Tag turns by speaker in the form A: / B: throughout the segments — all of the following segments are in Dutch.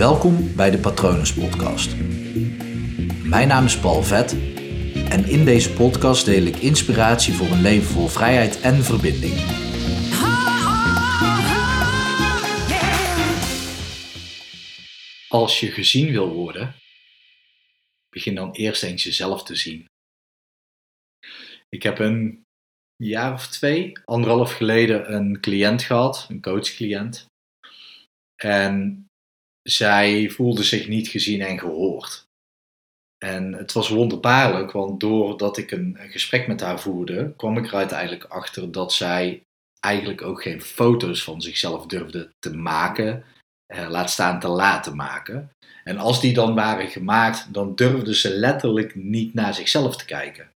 A: Welkom bij de Patronus Podcast. Mijn naam is Paul Vet en in deze podcast deel ik inspiratie voor een leven vol vrijheid en verbinding. Als je gezien wil worden, begin dan eerst eens jezelf te zien. Ik heb een jaar of twee, anderhalf geleden, een cliënt gehad, een coachcliënt. En zij voelde zich niet gezien en gehoord. En het was wonderbaarlijk, want doordat ik een, gesprek met haar voerde, kwam ik er uiteindelijk achter dat zij eigenlijk ook geen foto's van zichzelf durfde te maken, eh, laat staan te laten maken. En als die dan waren gemaakt, dan durfde ze letterlijk niet naar zichzelf te kijken.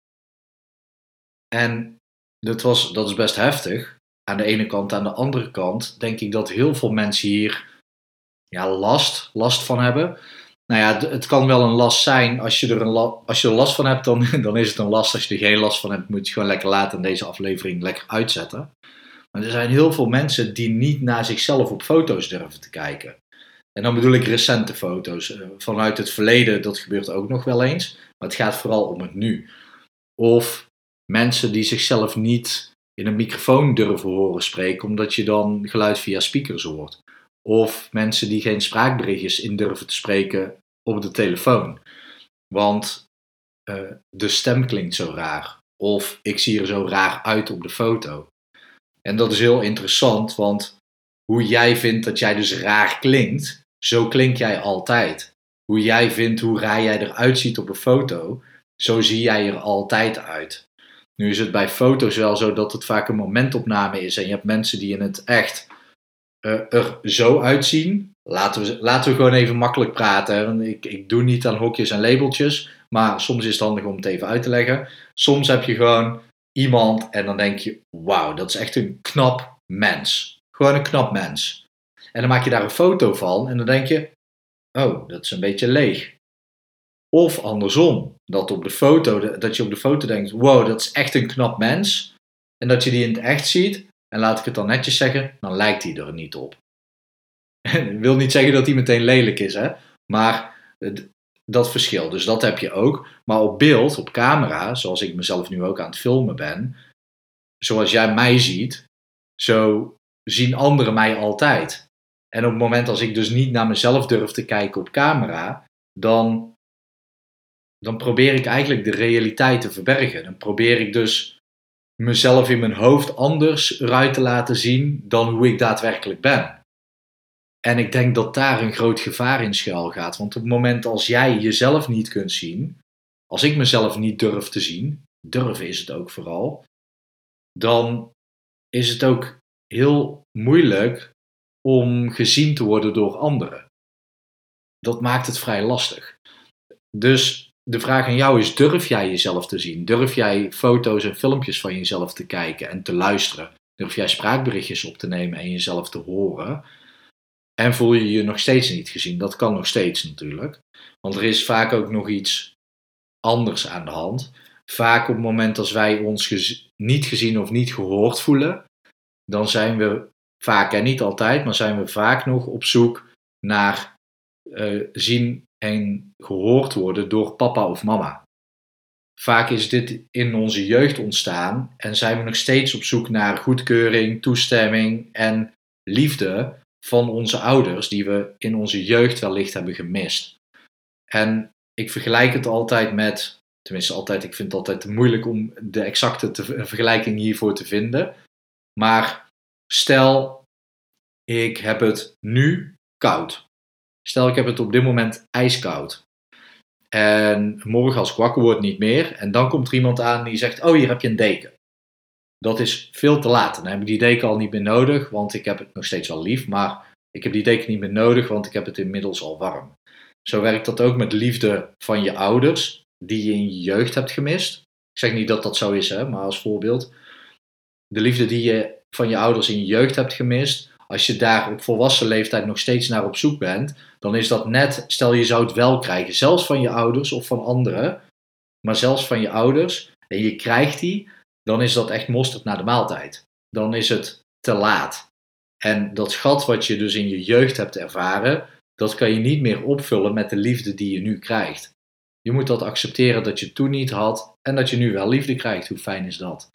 A: En dat, was, dat is best heftig. Aan de ene kant, aan de andere kant denk ik dat heel veel mensen hier ja, last, last van hebben. Nou ja, het kan wel een last zijn. Als je er, een als je er last van hebt, dan, dan is het een last. Als je er geen last van hebt, moet je gewoon lekker laten deze aflevering lekker uitzetten. Maar er zijn heel veel mensen die niet naar zichzelf op foto's durven te kijken. En dan bedoel ik recente foto's. Eh, vanuit het verleden, dat gebeurt ook nog wel eens. Maar het gaat vooral om het nu. Of mensen die zichzelf niet in een microfoon durven horen spreken, omdat je dan geluid via speakers hoort. Of mensen die geen spraakberichtjes in durven te spreken op de telefoon. Want uh, de stem klinkt zo raar. Of ik zie er zo raar uit op de foto. En dat is heel interessant, want hoe jij vindt dat jij dus raar klinkt, zo klink jij altijd. Hoe jij vindt hoe raar jij eruit ziet op een foto, zo zie jij er altijd uit. Nu is het bij foto's wel zo dat het vaak een momentopname is en je hebt mensen die in het echt uh, er zo uitzien. Laten we, laten we gewoon even makkelijk praten. Ik, ik doe niet aan hokjes en labeltjes, maar soms is het handig om het even uit te leggen. Soms heb je gewoon iemand en dan denk je: wauw, dat is echt een knap mens. Gewoon een knap mens. En dan maak je daar een foto van en dan denk je: oh, dat is een beetje leeg. Of andersom, dat, op de foto, dat je op de foto denkt: wow, dat is echt een knap mens. En dat je die in het echt ziet en laat ik het dan netjes zeggen, dan lijkt hij er niet op. Ik wil niet zeggen dat hij meteen lelijk is, hè? maar dat verschil. Dus dat heb je ook. Maar op beeld, op camera, zoals ik mezelf nu ook aan het filmen ben, zoals jij mij ziet, zo zien anderen mij altijd. En op het moment als ik dus niet naar mezelf durf te kijken op camera, dan, dan probeer ik eigenlijk de realiteit te verbergen. Dan probeer ik dus mezelf in mijn hoofd anders eruit te laten zien dan hoe ik daadwerkelijk ben. En ik denk dat daar een groot gevaar in schuil gaat. Want op het moment als jij jezelf niet kunt zien, als ik mezelf niet durf te zien, durven is het ook vooral, dan is het ook heel moeilijk om gezien te worden door anderen. Dat maakt het vrij lastig. Dus de vraag aan jou is: durf jij jezelf te zien? Durf jij foto's en filmpjes van jezelf te kijken en te luisteren? Durf jij spraakberichtjes op te nemen en jezelf te horen? En voel je je nog steeds niet gezien? Dat kan nog steeds natuurlijk. Want er is vaak ook nog iets anders aan de hand. Vaak op het moment als wij ons niet gezien of niet gehoord voelen, dan zijn we vaak, en niet altijd, maar zijn we vaak nog op zoek naar uh, zien gehoord worden door papa of mama. Vaak is dit in onze jeugd ontstaan en zijn we nog steeds op zoek naar goedkeuring, toestemming en liefde van onze ouders die we in onze jeugd wellicht hebben gemist. En ik vergelijk het altijd met, tenminste altijd, ik vind het altijd moeilijk om de exacte te, vergelijking hiervoor te vinden. Maar stel, ik heb het nu koud. Stel, ik heb het op dit moment ijskoud. En morgen als ik wakker word niet meer. En dan komt er iemand aan die zegt, oh hier heb je een deken. Dat is veel te laat. Dan heb ik die deken al niet meer nodig, want ik heb het nog steeds wel lief. Maar ik heb die deken niet meer nodig, want ik heb het inmiddels al warm. Zo werkt dat ook met liefde van je ouders, die je in je jeugd hebt gemist. Ik zeg niet dat dat zo is, hè, maar als voorbeeld. De liefde die je van je ouders in je jeugd hebt gemist, als je daar op volwassen leeftijd nog steeds naar op zoek bent, dan is dat net, stel je zou het wel krijgen, zelfs van je ouders of van anderen, maar zelfs van je ouders, en je krijgt die, dan is dat echt mosterd naar de maaltijd. Dan is het te laat. En dat gat wat je dus in je jeugd hebt ervaren, dat kan je niet meer opvullen met de liefde die je nu krijgt. Je moet dat accepteren dat je toen niet had en dat je nu wel liefde krijgt. Hoe fijn is dat?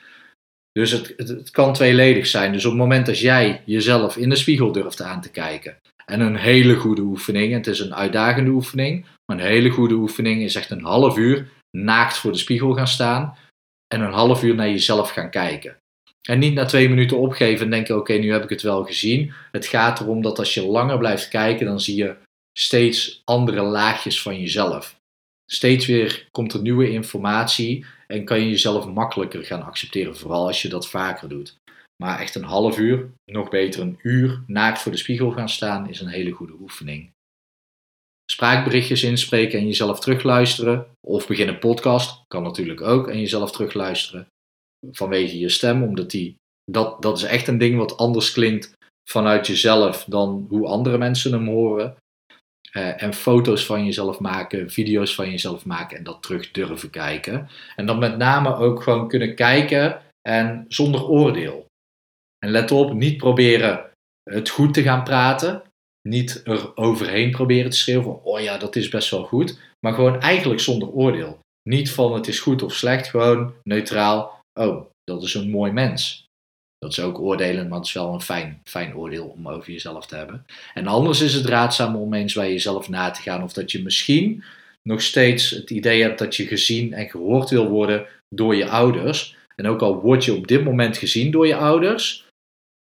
A: Dus het, het, kan tweeledig zijn. Dus op het moment dat jij jezelf in de spiegel durft aan te kijken. En een hele goede oefening, het is een uitdagende oefening, maar een hele goede oefening is echt een half uur naakt voor de spiegel gaan staan en een half uur naar jezelf gaan kijken. En niet na twee minuten opgeven en denken: oké, nu heb ik het wel gezien. Het gaat erom dat als je langer blijft kijken, dan zie je steeds andere laagjes van jezelf. Steeds weer komt er nieuwe informatie en kan je jezelf makkelijker gaan accepteren, vooral als je dat vaker doet. Maar echt een half uur, nog beter een uur, naakt voor de spiegel gaan staan, is een hele goede oefening. Spraakberichtjes inspreken en jezelf terugluisteren, of begin een podcast, kan natuurlijk ook, en jezelf terugluisteren vanwege je stem, omdat die, dat, dat is echt een ding wat anders klinkt vanuit jezelf dan hoe andere mensen hem horen. Uh, en foto's van jezelf maken, video's van jezelf maken en dat terug durven kijken. En dan met name ook gewoon kunnen kijken en zonder oordeel. En let op, niet proberen het goed te gaan praten. Niet er overheen proberen te schreeuwen oh ja, dat is best wel goed. Maar gewoon eigenlijk zonder oordeel. Niet van het is goed of slecht, gewoon neutraal. Oh, dat is een mooi mens. Dat is ook oordelen, maar het is wel een fijn, fijn oordeel om over jezelf te hebben. En anders is het raadzaam om eens bij jezelf na te gaan of dat je misschien nog steeds het idee hebt dat je gezien en gehoord wil worden door je ouders. En ook al word je op dit moment gezien door je ouders,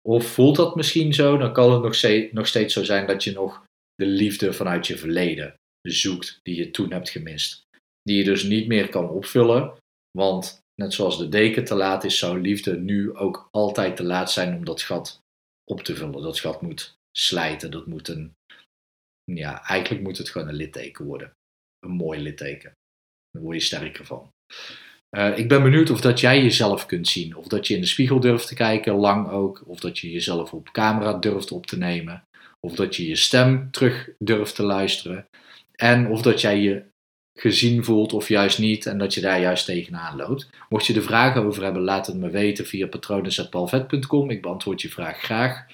A: of voelt dat misschien zo, dan kan het nog steeds, nog steeds zo zijn dat je nog de liefde vanuit je verleden zoekt die je toen hebt gemist. Die je dus niet meer kan opvullen, want net zoals de deken te laat is, zou liefde nu ook altijd te laat zijn om dat gat op te vullen. Dat gat moet slijten, dat moet een, ja, eigenlijk moet het gewoon een litteken worden. Een mooi litteken. Daar word je sterker van. Uh, ik ben benieuwd of dat jij jezelf kunt zien. Of dat je in de spiegel durft te kijken, lang ook. Of dat je jezelf op camera durft op te nemen. Of dat je je stem terug durft te luisteren. En of dat jij je gezien voelt of juist niet en dat je daar juist tegenaan loopt. Mocht je er vragen over hebben, laat het me weten via patronen.palvet.com. Ik beantwoord je vraag graag.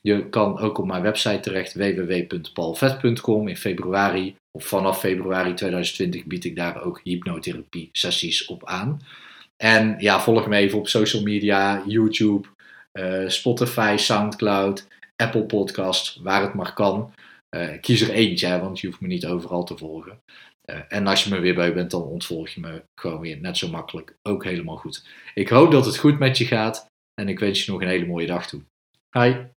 A: Je kan ook op mijn website terecht www.palvet.com. In februari of vanaf februari 2020 bied ik daar ook hypnotherapie sessies op aan. En ja, volg me even op social media, YouTube, uh, Spotify, Soundcloud, Apple Podcast, waar het maar kan. Uh, kies er eentje, want je hoeft me niet overal te volgen. Uh, en als je me weer bij bent, dan ontvolg je me gewoon weer net zo makkelijk. Ook helemaal goed. Ik hoop dat het goed met je gaat en ik wens je nog een hele mooie dag toe. Hi!